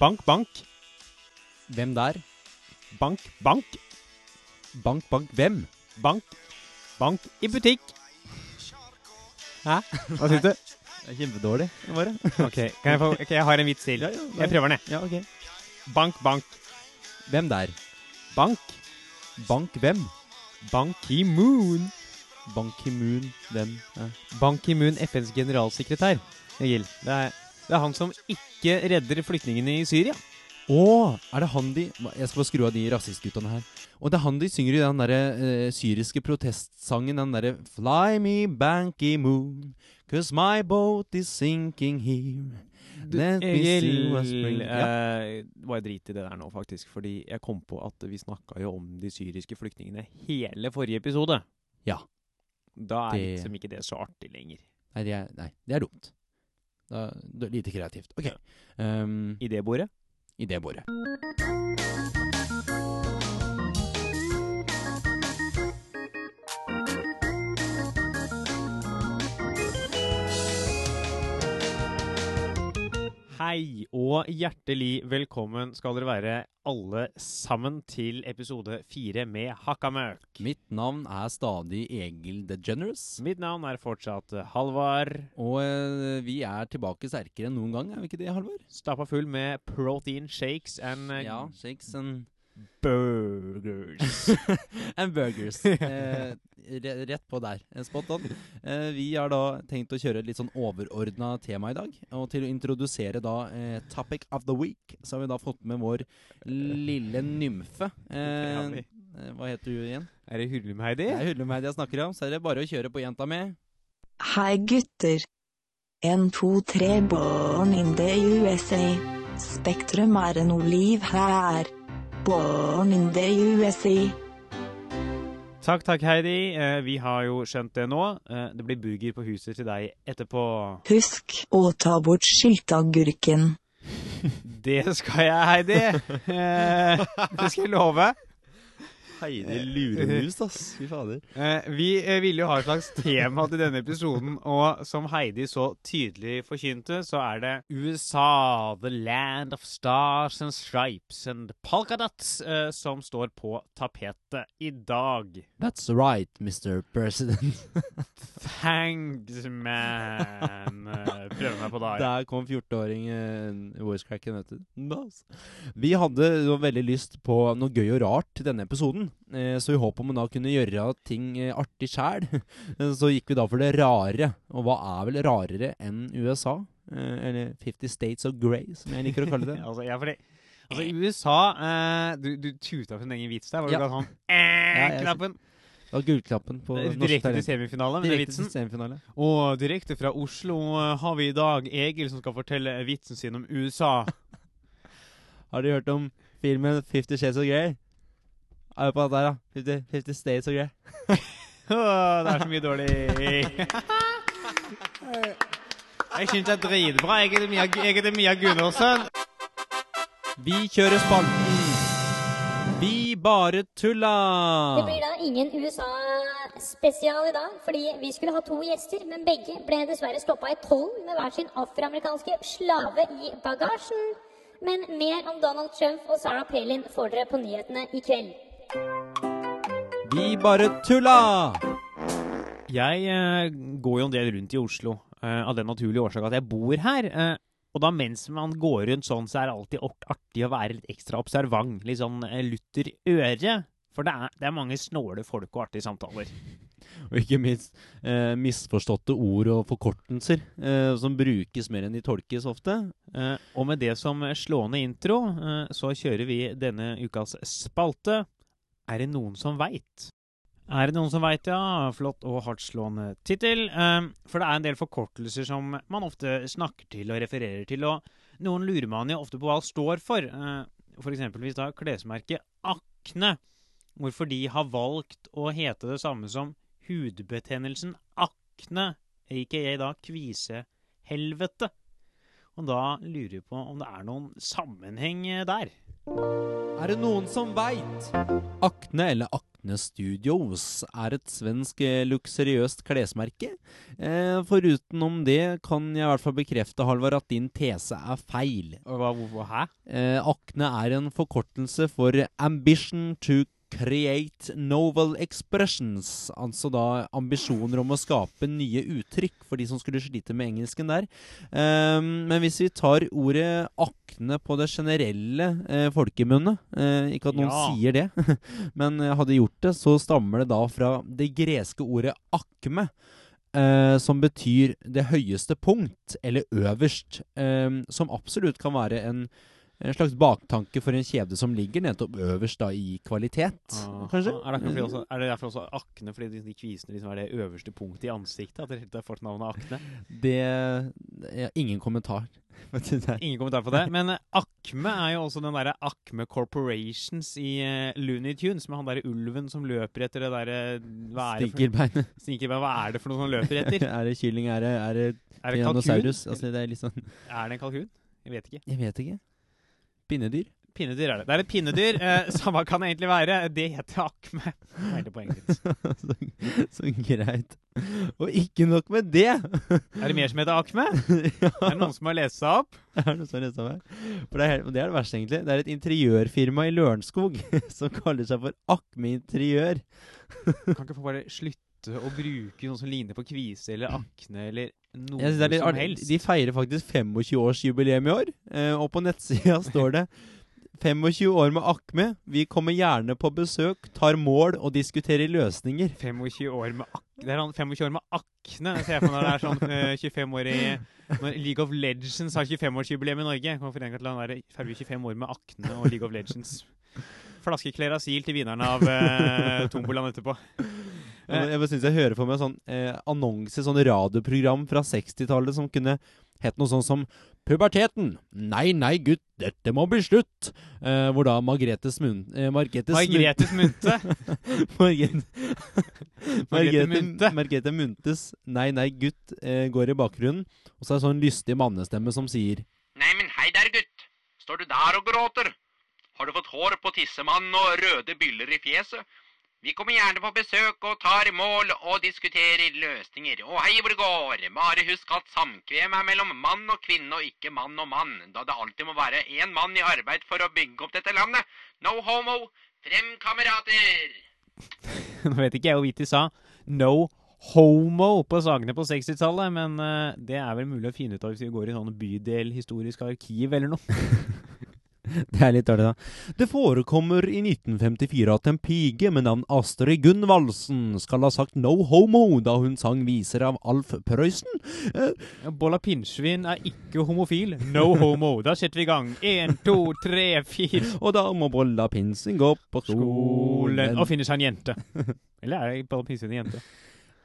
Bank, bank. Hvem der? Bank, bank. Bank, bank, hvem? Bank. Bank i butikk. Hæ? Hva syns du? Det er kjempedårlig, bare. Ok, kan jeg, få, ok, jeg har en vits til. Ja, ja, Jeg prøver den, jeg. Ja, ok. Bank, bank. Hvem der? Bank. Bank hvem? Ban Ki-moon. Ban Ki-moon, hvem? Ja. Ban Ki-moon, FNs generalsekretær. Egil. Det er, det er han som ikke redder flyktningene i Syria. Å, er det han de Jeg skal bare skru av de rasistguttene her. Og det er han de synger i den derre uh, syriske protestsangen, den derre Fly me Ban Ki-moon, cause my boat is sinking here. Let Egil, ja. eh, bare drit i det der nå, faktisk. Fordi jeg kom på at vi snakka jo om de syriske flyktningene hele forrige episode. Ja. Da er Det- liksom ikke det så artig lenger. Nei, det er, nei, det er dumt. Lite kreativt. Ok. Um, I det bordet. I det bordet. Hei og hjertelig velkommen skal dere være alle sammen til episode fire med Hakkamøk. Mitt navn er stadig Egil The Generous. Mitt navn er fortsatt Halvard. Og eh, vi er tilbake sterkere enn noen gang, er vi ikke det, Halvard? Stappa full med protein shakes and eh, Ja, shakes and burgers. And burgers. eh, rett på der. Eh, Spot on. Eh, vi har da tenkt å kjøre et litt sånn overordna tema i dag. Og til å introdusere da eh, topic of the week, så har vi da fått med vår lille nymfe. Eh, eh, hva heter du igjen? er det Hullum-Heidi? Det er Hullemeid jeg snakker om, så er det bare å kjøre på jenta mi. Hei gutter. En, to, tre, born in the USA. Spektrum er en oliv her. Born in the USA. Takk, takk, Heidi. Eh, vi har jo skjønt det nå. Eh, det blir burger på huset til deg etterpå. Husk å ta bort skiltagurken. Det skal jeg, Heidi. Eh, det skal jeg love. Heidi Lurehus, ass. Fy fader. Eh, vi eh, ville jo ha et slags tema til denne episoden, og som Heidi så tydelig forkynte, så er det USA, the land of stars and stripes and polkadots, eh, som står på tapetet i dag. That's right, Mr. President. Thanks, man. Prøver meg på det. Der kom 14-åringen uh, voicecracken, vet du. Vi hadde veldig lyst på noe gøy og rart til denne episoden. Eh, så i håp om å da kunne gjøre ting eh, artig sjæl, så gikk vi da for det rare. Og hva er vel rarere enn USA? Eh, eller 50 States of Grey, som jeg liker å kalle det. altså, ja, fordi Altså, USA eh, Du, du tuta for din egen vits der. Var det Ja. ja. sånn Ja, jeg- eh-knappen? Og gullklappen på norsk Direkte til semifinale med Direkte til vitsen. semifinale. Og direkte fra Oslo eh, har vi i dag Egil som skal fortelle vitsen sin om USA. Har du hørt om filmen 50 Shades of Grey? Er vi på den der, da? 50, 50 States og greier. oh, det er så mye dårlig. Jeg syns det er dritbra. Jeg heter Mia, jeg heter Mia Gundersen. Vi kjører spalten. Vi bare tulla! Det blir da ingen USA-spesial i dag, fordi vi skulle ha to gjester, men begge ble dessverre stoppa i tollen med hver sin afroamerikanske slave i bagasjen. Men mer om Donald Trump og Sarah Palin får dere på nyhetene i kveld. Vi bare tulla! Jeg eh, går jo en del rundt i Oslo eh, av den naturlige årsak at jeg bor her. eh, og da mens man går rundt sånn, så er det alltid artig å være litt ekstra observant. Litt sånn eh, lutter øre. For det er, det er mange snåle folk og artige samtaler. Og ikke minst eh, misforståtte ord og forkortelser eh, som brukes mer enn de tolkes ofte. Eh, og med det som slående intro, så kjører vi denne ukas spalte. Er det noen som veit? Er det noen som veit, ja. Flott og hardtslående tittel. Eh, for det er en del forkortelser som man ofte snakker til og refererer til, og noen lurer man jo ofte på hva det står for. Eh, for eksempelvis da klesmerket Akne, hvorfor de har valgt å hete det samme som hudbetennelsen akne, aka da kvisehelvete. Og da lurer vi på om det er noen sammenheng der. der. Er det noen som veit? Akne eller akne Studios er et svensk eh, luksuriøst klesmerke. Eh, Forutenom det kan jeg i hvert fall bekrefte, Halvard, at din tese er feil. Hva, hva, hæ? Eh, Akne er en forkortelse for Ambition to Create Novel Expressions. Altså da ambisjoner om å skape nye uttrykk, for de som skulle slite med engelsken der. Um, men hvis vi tar ordet akne på det generelle eh, folkemunne eh, Ikke at noen Ja. sier det, men eh, hadde gjort det, så stammer det da fra det greske ordet akme. eh, som betyr det høyeste punkt, eller øverst. ehm, som absolutt kan være en en slags baktanke for en kjede som ligger nettopp øverst da i kvalitet, Ah, kanskje? Er det, fordi også, er det derfor også akne, fordi de, de kvisene liksom er det øverste punktet i ansiktet? At det har fått navnet akne? Det ja, Ingen kommentar. Ingen kommentar på det. Men Akme er jo også den derre Akme Corporations i uh, Looney Tunes, med han derre ulven som løper etter det derre er Stinkerbeinet. Stinkerbein, Hva er det for noe som løper etter? er det kylling? Er det, er det Er det kalkun? Altså, det er sånn Er det en kalkun? Jeg vet ikke. Jeg vet ikke. Pinnedyr? Pinnedyr er det. Det er et pinnedyr. Eh, samme kan det egentlig være. Det heter akme. Det egentlig poenget ditt. så, så greit. Og ikke nok med det! Er det mer som heter akme? ja, Er det noen som har lest seg opp? er det noen som har lest av meg? For det er, det er det verste, egentlig. Det er et interiørfirma i Lørenskog som kaller seg for Akme Interiør. Kan ikke få bare slutte å bruke noe som ligner på kvise eller akne eller noe litt som helst? De feirer faktisk 25-årsjubileum i år, eh, og på nettsida står det 25 år med Akme. Vi kommer gjerne på besøk, tar mål og diskuterer løsninger. 25 år med akne det er han 25 år med akne. Jeg ser for meg det er sånn uh, 25 år i Når League of Legends har 25-årsjubileum i Norge. Kommer for en gang til å være ferdig 25 år med akne og League of Legends. Flaske Klerasil til vinneren av uh, Tombolaen etterpå. Jeg, jeg bare synes jeg hører for meg sånn eh, annonse, sånn radioprogram fra 60-tallet som kunne hett noe sånn som Puberteten! Nei, nei, gutt, dette må bli slutt! Eh, hvor da Margrethe Smun... Eh, Margrethe Margretes Margrethe Munthe. Margrethe Muntes 'Nei, nei, gutt' eh, går i bakgrunnen. Og så er det sånn lystig mannestemme som sier Nei, men hei der, gutt. Står du der og gråter? Har du fått hår på tissemannen og røde byller i fjeset? Vi kommer gjerne på besøk og tar mål og diskuterer løsninger. Og hei hvor det går. Bare husk at samkvem er mellom mann og kvinne og ikke mann og mann, da det alltid må være én mann i arbeid for å bygge opp dette landet. No homo. Frem, kamerater! Nå vet ikke jeg hvorvidt de sa 'no homo' på sagene på 60-tallet, men eh, det er vel mulig å finne ut av hvis vi går i sånn bydelhistorisk arkiv eller noe. Det er litt dårlig, da. Det forekommer i 1954 at en pige med navn Astrid Gunvaldsen skal ha sagt 'no homo' da hun sang viser av Alf Prøysen. Eh, Bolla pinnsvin er ikke homofil. No homo. Da setter vi i gang. Én, to, tre, fire. og da må Bolla Pinnsvin gå på Skolen. skolen. Og finne seg en jente. Eller er Bolla pinnsvin en jente?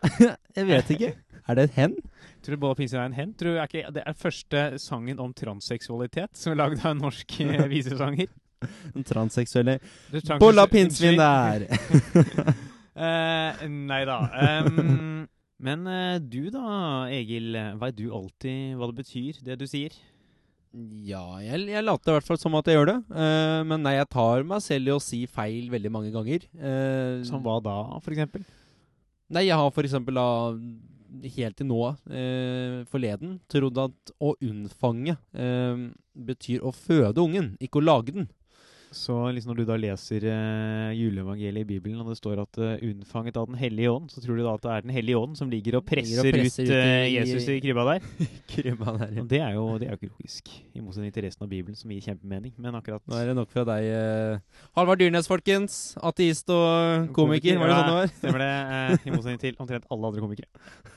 Jeg vet ikke. Er det et hen? Tror du Båla Pinsen er en hen? Tror er ikke, Det er første sangen om transseksualitet som er lagd av en norsk eh, visesanger. Den transseksuelle Bolla Pinnsvin der! uh, nei da. Um, men uh, du da, Egil. Veit du alltid hva det betyr, det du sier? Ja, jeg, jeg later i hvert fall som at jeg gjør det. Uh, men nei, jeg tar meg selv i å si feil veldig mange ganger. Eh, Som hva da, for eksempel? Nei, jeg har for eksempel da helt til nå, eh, forleden, trodd at å unnfange eh, betyr å føde ungen, ikke å lage den. Så liksom når du da leser uh, juleevangeliet i Bibelen, og det står at uh, 'unnfanget av Den hellige ånd', så tror du da at det er Den hellige ånd som ligger og presser, Ligger og presser ut, ut eh, i- Jesus i krybba der? Krybba der, ja. Og det er jo det er jo ikke logisk, i motsetning til resten av Bibelen, som gir kjempemening. Men akkurat Nå er det nok fra deg, uh, Halvard Dyrnes, folkens. Ateist og komiker, var det sånn det var? Stemmer det. eh, I motsetning til omtrent alle andre komikere.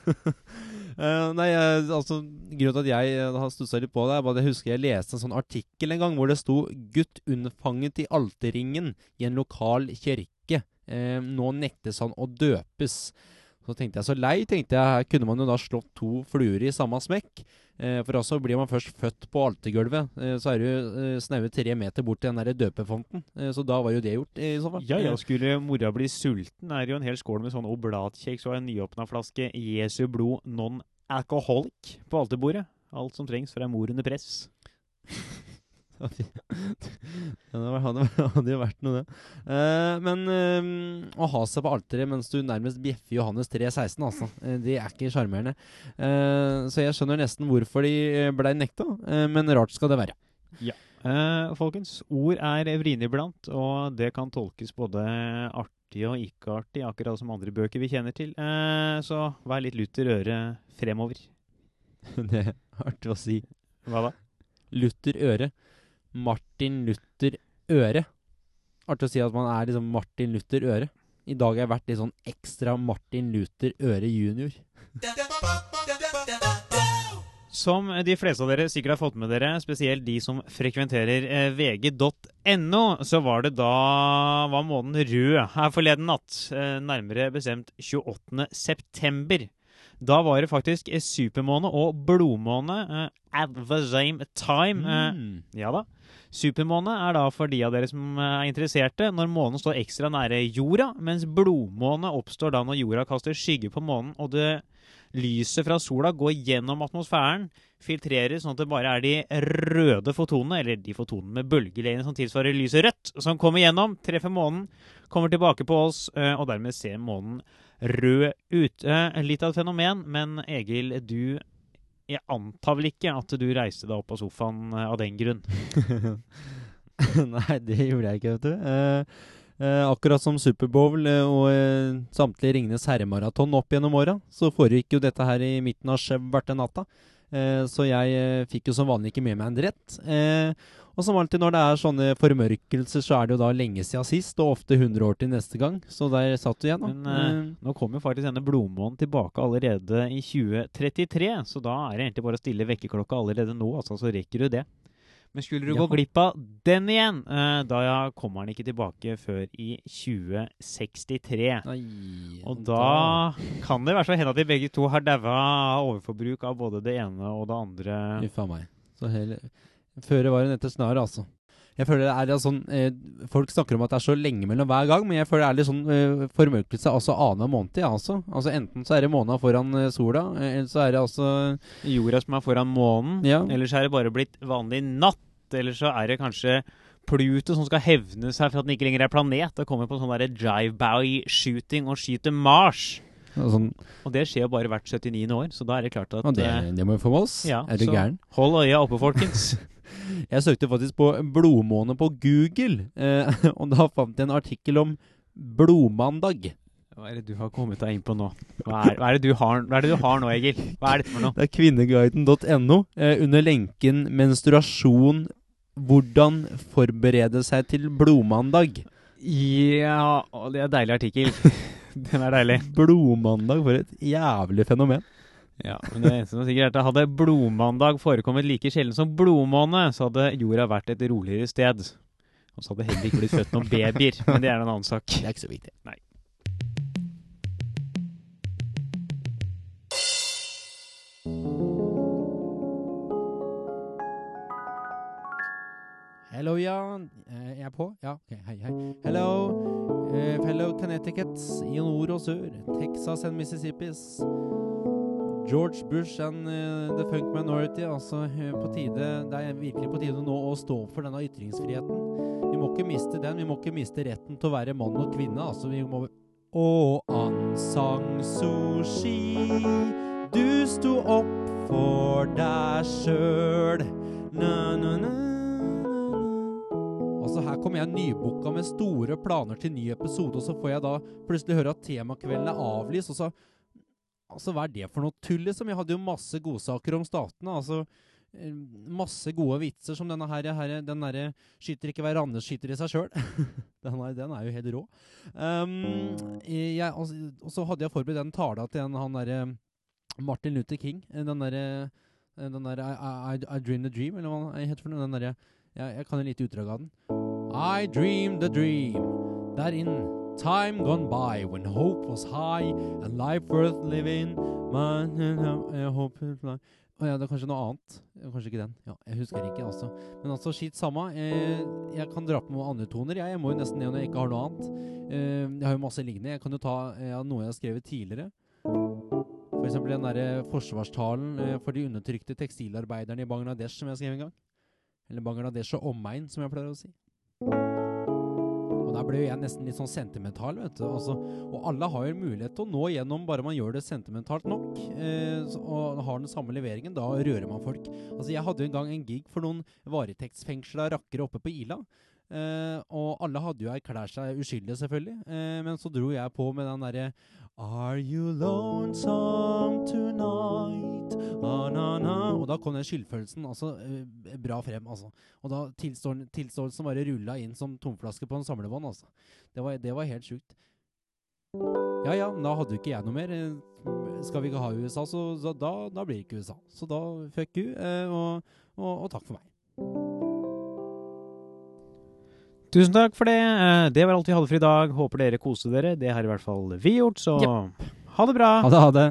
Eh, nei, altså Grunnen til at jeg eh, har stussa litt på det, er bare at jeg husker jeg leste en sånn artikkel en gang hvor det sto 'Gutt unnfanget i alterringen i en lokal kirke'. Uh, nå nektes han å døpes. Så tenkte jeg så lei, tenkte jeg. Her kunne man jo da slått to fluer i samme smekk. For altså blir man først født på altergulvet, så er du eh, snaue tre meter bort til den der døpefonten. Så da var jo det gjort, i så fall. Ja, ja, skulle mora bli sulten, er det jo en hel skål med sånn oblatkjeks og en nyåpna flaske Jesu blod non-alcoholic på alterbordet. Alt som trengs for ei mor under press. det hadde, jo vært noe, det. Uh, men eh, å ha seg på alteret mens du nærmest bjeffer Johannes 3,16, altså. eh, det er ikke sjarmerende. Uh, så jeg skjønner nesten hvorfor de blei nekta, men rart skal det være. Ja. folkens, ord er vriene iblant, og det kan tolkes både artig og ikke artig, akkurat som andre bøker vi kjenner til. Eh, så vær litt lutter øre fremover. det er artig å si. Hva da? Luther Øre. Martin Luther Øre. Artig å si at man er liksom Martin Luther Øre. I dag har jeg vært litt sånn ekstra Martin Luther Øre junior. Som de fleste av dere sikkert har fått med dere, spesielt de som frekventerer eh, vg.no, så var det da var månen rød her forleden natt. Eh, nærmere bestemt 28. september. Da var det faktisk eh, supermåne og blodmåne eh, at the same time. Eh, Mm. ja da. Supermåne er da for de av dere som er interesserte, når månen står ekstra nære jorda, mens blodmåne oppstår da når jorda kaster skygge på månen, og det lyset fra sola går gjennom atmosfæren, filtrerer sånn at det bare er de røde fotonene, eller de fotonene med bølgelengde som tilsvarer lyset rødt, som kommer gjennom, treffer månen, kommer tilbake på oss, og dermed ser månen rød ut. Eh, Litt av et fenomen, men Egil, du Jeg antar vel ikke at du reiste deg opp av sofaen eh, av den grunn? Nei, det gjorde jeg ikke, vet du. Eh, eh, akkurat som Superbowl eh, og eh, samtlige Ringenes herremaraton opp gjennom åra, så foregikk jo dette her i midten av svarte natta. Eh, så jeg eh, fikk jo som vanlig ikke med meg en drett. Eh, og som alltid når det er sånne formørkelser, så er det jo da lenge siden sist, og ofte 100 år til neste gang. Så der satt du igjen, da. Men eh, nå kommer jo faktisk denne blodmånen tilbake allerede i 2033, så da er det egentlig bare å stille vekkerklokka allerede nå, altså, så rekker du det. Men skulle du Ja. gå glipp av den igjen, uh, da ja, kommer den ikke tilbake før i 2063. Nei, Og da kan det være så hende at vi begge to har daua av overforbruk av både det ene og det andre. Uff a meg. Så hele Føre var en etter snaret, altså. Jeg føler det er sånn eh, Folk snakker om at det er så lenge mellom hver gang, men jeg føler det er litt sånn eh, formørkelse altså annenhver måned. Ja, altså. altså Enten så er det måneden foran eh, sola, eh, eller så er det altså Jorda som er foran månen, Ja. eller så er det bare blitt vanlig natt, eller så er det kanskje Pluto som skal hevne seg for at den ikke lenger er planet, og kommer på sånn derre drive-by-shooting og skyter Mars. sånn, Og det skjer jo bare hvert 79. år, så da er det klart at og det, eh, det må vi få med oss. ja, er du gæren? Hold øya oppe, folkens. Jeg søkte faktisk på blodmåne på Google, eh, og da fant jeg en artikkel om blodmandag. Hva er det du har kommet deg inn på nå? Hva er, hva er, det, du har, hva er det du har nå, Egil? Hva er dette for noe? Det er kvinneguiden.no. Eh, under lenken 'menstruasjon'. Hvordan forberede seg til blodmandag. Ja, og det er en deilig artikkel. Den er deilig. Blodmandag, for et jævlig fenomen. Ja, men det eneste som er sikkert er at Hadde blodmandag forekommet like sjelden som blodmåne, så hadde jorda vært et roligere sted. Og så hadde det heller ikke blitt født noen babyer. Men det er en annen sak. Det er ikke så viktig. Nei. Hello, ja. Er Jeg på? Ja. ok, hei, hei. Hello, uh, fellow Connecticuts i nord og sør. Texas and Mississippis. George Bush and uh, the Funk Minority. Altså, eh, tide, det er virkelig på tide nå å stå opp for denne ytringsfriheten. Vi må ikke miste den. Vi må ikke miste retten til å være mann og kvinne. Altså, vi må Og Suu Kyi, du sto opp for deg sjøl. Altså Her kommer jeg nybooka med store planer til ny episode, og så får jeg da plutselig høre at temakvelden er avlyst. og så Altså, Hva er det for noe tull, liksom? Jeg hadde jo masse godsaker om statene. altså eh, Masse gode vitser som denne her, her den derre 'skyter ikke hverandre, skyter i seg sjøl'. den, den er jo helt rå. Um, jeg, altså, og så hadde jeg forberedt den tala til en, han derre Martin Luther King. eh, Den derre den der I, I, I Dream the Dream, eller hva heter for. Den derre jeg, jeg kan en lite utdrag av den. I dream the dream Der in time gone by, when hope was high and life worth living, man, hope it fly. Å ja, det er kanskje noe annet. Kanskje ikke den. Ja, Jeg husker ikke, altså. Men altså, skitt samme. Eh, jeg kan dra på noen andre toner. Jeg, jeg må jo nesten det når jeg ikke har noe annet. Eh, jeg har jo masse liggende. Jeg kan jo ta eh, noe jeg har skrevet tidligere. For eksempel den derre forsvarstalen eh, for de undertrykte tekstilarbeiderne i Bangladesh som jeg skrev en gang. Eller Bangladesh og omegn, som jeg pleier å si. Der ble jeg nesten litt sånn sentimental, vet du. Altså, og alle har jo mulighet til å nå gjennom bare man gjør det sentimentalt nok. Eh, og har den samme leveringen. Da rører man folk. Altså, jeg hadde jo en gang en gig for noen varetektsfengsla rakkere oppe på Ila. Uh, og alle hadde jo erklært seg uskyldige, selvfølgelig. Uh, men så dro jeg på med den derre Are you lonesome tonight? Na, na. Og da kom den skyldfølelsen altså, eh, bra frem. Altså. Og da tilstår- tilståelsen bare rulla inn som tomflaske på en samlebånd. Altså. Det, var, det var helt sjukt. Ja ja, da hadde jo ikke jeg noe mer. Eh, Skal vi ikke ha USA, så, så da, da blir det ikke USA. Så da fuck you, eh, og, og, og takk for meg. Tusen takk for det. Det var alt vi hadde for i dag. Håper dere koste dere. Det har i hvert fall vi gjort, så ha det bra. Ha det, ha det.